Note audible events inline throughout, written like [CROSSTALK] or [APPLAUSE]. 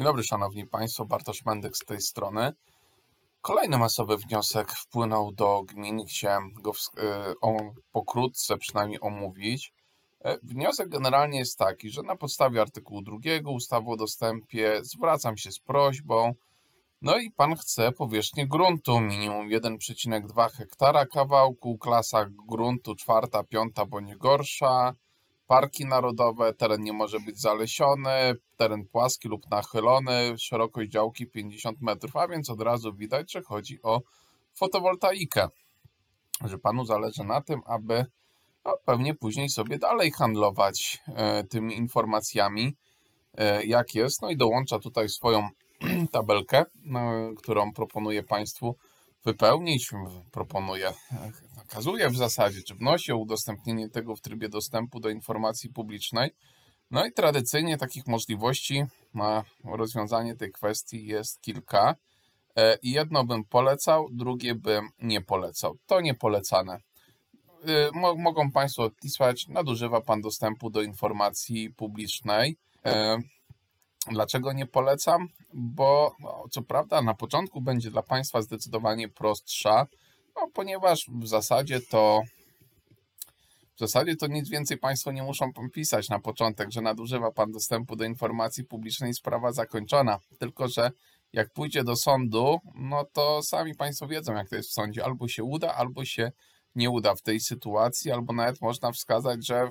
Dzień dobry, Szanowni Państwo. Bartosz Mendek z tej strony. Kolejny masowy wniosek wpłynął do gmin. Chciałem go o, pokrótce przynajmniej omówić. E, wniosek generalnie jest taki, że na podstawie artykułu 2 ustawy o dostępie zwracam się z prośbą, no i pan chce powierzchnię gruntu minimum 1,2 hektara kawałku, klasa gruntu czwarta, piąta bądź gorsza, parki narodowe, teren nie może być zalesiony, teren płaski lub nachylony, szerokość działki 50 metrów, a więc od razu widać, że chodzi o fotowoltaikę. Że panu zależy na tym, aby no, pewnie później sobie dalej handlować e, tymi informacjami, e, jak jest. No i dołącza tutaj swoją [CLEARS THROAT] tabelkę, no, którą proponuję Państwu wypełnić. Proponuję, nakazuje w zasadzie, czy wnosi o udostępnienie tego w trybie dostępu do informacji publicznej. No i tradycyjnie takich możliwości na rozwiązanie tej kwestii jest kilka. E, jedno bym polecał, drugie bym nie polecał. To nie polecane. E, mogą Państwo odpisać, nadużywa Pan dostępu do informacji publicznej. E, Dlaczego nie polecam? Bo co prawda na początku będzie dla Państwa zdecydowanie prostsza, no, ponieważ w zasadzie to w zasadzie to nic więcej Państwo nie muszą pisać na początek, że nadużywa Pan dostępu do informacji publicznej, sprawa zakończona. Tylko, że jak pójdzie do sądu, no to sami Państwo wiedzą, jak to jest w sądzie. Albo się uda, albo się nie uda w tej sytuacji, albo nawet można wskazać, że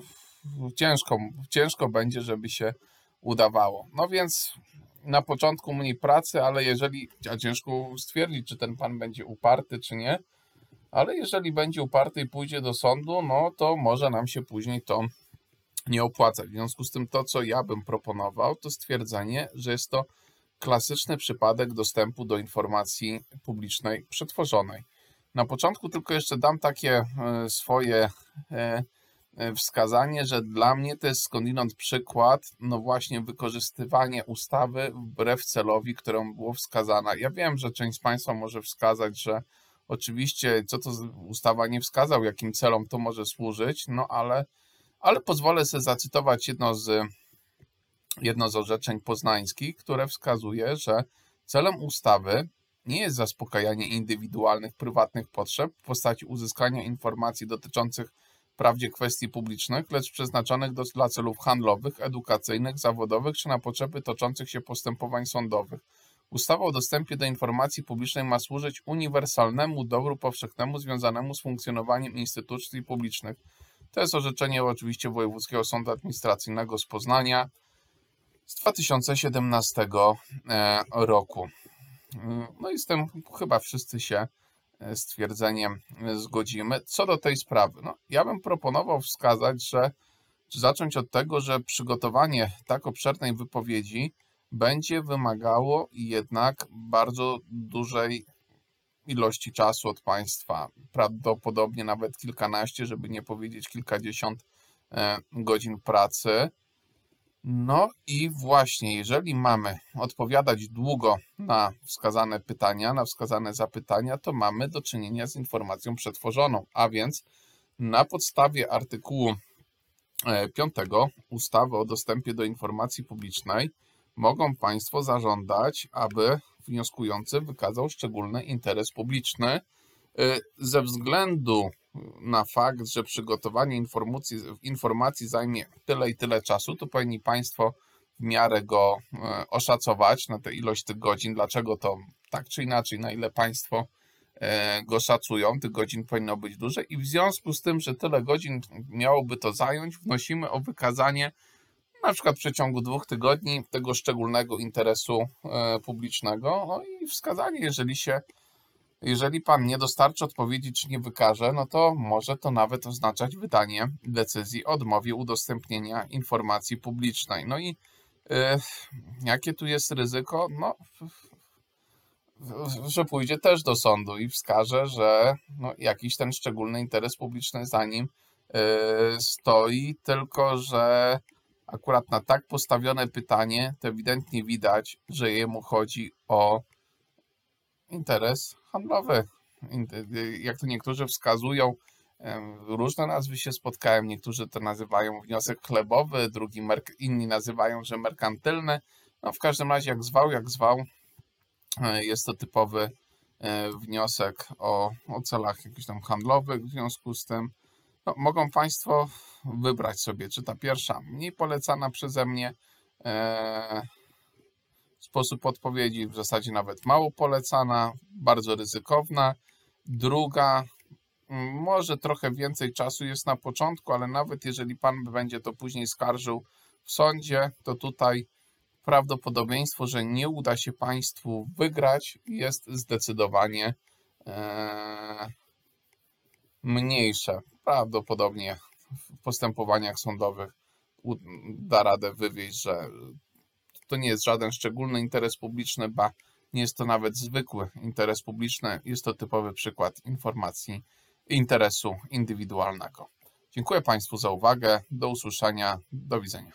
ciężko, ciężko będzie, żeby się udawało. No więc na początku mniej pracy, ale jeżeli, a ciężko stwierdzić, czy ten pan będzie uparty, czy nie, ale jeżeli będzie uparty i pójdzie do sądu, no to może nam się później to nie opłacać. W związku z tym to, co ja bym proponował, to stwierdzenie, że jest to klasyczny przypadek dostępu do informacji publicznej przetworzonej. Na początku tylko jeszcze dam takie e, swoje e, E, wskazanie, że dla mnie to jest skądinąd przykład, no właśnie wykorzystywanie ustawy wbrew celowi, którą było wskazana. Ja wiem, że część z Państwa może wskazać, że oczywiście co to ustawa nie wskazał, jakim celom to może służyć, no ale, ale pozwolę sobie zacytować jedno z, jedno z orzeczeń poznańskich, które wskazuje, że celem ustawy nie jest zaspokajanie indywidualnych, prywatnych potrzeb w postaci uzyskania informacji dotyczących wprawdzie kwestii publicznych, lecz przeznaczonych do, dla celów handlowych, edukacyjnych, zawodowych czy na potrzeby toczących się postępowań sądowych. Ustawa o dostępie do informacji publicznej ma służyć uniwersalnemu dobru powszechnemu związanemu z funkcjonowaniem instytucji publicznych. To jest orzeczenie oczywiście Wojewódzkiego Sądu Administracyjnego z Poznania z 2017 e, roku. No i z tym chyba wszyscy się stwierdzeniem zgodzimy. Co do tej sprawy, no, ja bym proponował wskazać, że czy zacząć od tego, że przygotowanie tak obszernej wypowiedzi będzie wymagało jednak bardzo dużej ilości czasu od Państwa, prawdopodobnie nawet kilkanaście, żeby nie powiedzieć kilkadziesiąt e, godzin pracy. No i właśnie, jeżeli mamy odpowiadać długo na wskazane pytania, na wskazane zapytania, to mamy do czynienia z informacją przetworzoną, a więc na podstawie artykułu 5 e, ustawy o dostępie do informacji publicznej mogą Państwo zażądać, aby wnioskujący wykazał szczególny interes publiczny e, ze względu na fakt, że przygotowanie informacji, informacji zajmie tyle i tyle czasu, to powinni Państwo w miarę go e, oszacować na tę ilość tych godzin. Dlaczego to tak czy inaczej, na ile Państwo e, go szacują, tych godzin powinno być duże i w związku z tym, że tyle godzin miałoby to zająć, wnosimy o wykazanie na przykład w przeciągu dwóch tygodni tego szczególnego interesu e, publicznego, no i wskazanie, jeżeli się jeżeli pan nie dostarczy odpowiedzi czy nie wykaże, no to może to nawet oznaczać wydanie decyzji o odmowie udostępnienia informacji publicznej. No i yy, jakie tu jest ryzyko? No, że pójdzie też do sądu i wskaże, że no, jakiś ten szczególny interes publiczny za nim yy, stoi, tylko że akurat na tak postawione pytanie to ewidentnie widać, że jemu chodzi o interes handlowy. Jak to niektórzy wskazują, różne nazwy się spotkałem. Niektórzy to nazywają wniosek chlebowy, drugi inni nazywają, że merkantylny. No, w każdym razie, jak zwał, jak zwał, e, jest to typowy e, wniosek o, o celach jakichś tam handlowych. W związku z tym no, mogą Państwo wybrać sobie, czy ta pierwsza mniej polecana przeze mnie e, sposób odpowiedzi, w zasadzie nawet mało polecana, bardzo ryzykowna. Druga, mm, może trochę więcej czasu jest na początku, ale nawet jeżeli Pan będzie to później skarżył w sądzie, to tutaj prawdopodobieństwo, że nie uda się Państwu wygrać, jest zdecydowanie e, mniejsze. Prawdopodobnie w postępowaniach sądowych da radę wywieźć, że to nie jest żaden szczególny interes publiczny, ba nie jest to nawet zwykły interes publiczny, jest to typowy przykład informacji interesu indywidualnego. Dziękuję Państwu za uwagę. Do usłyszenia. Do widzenia.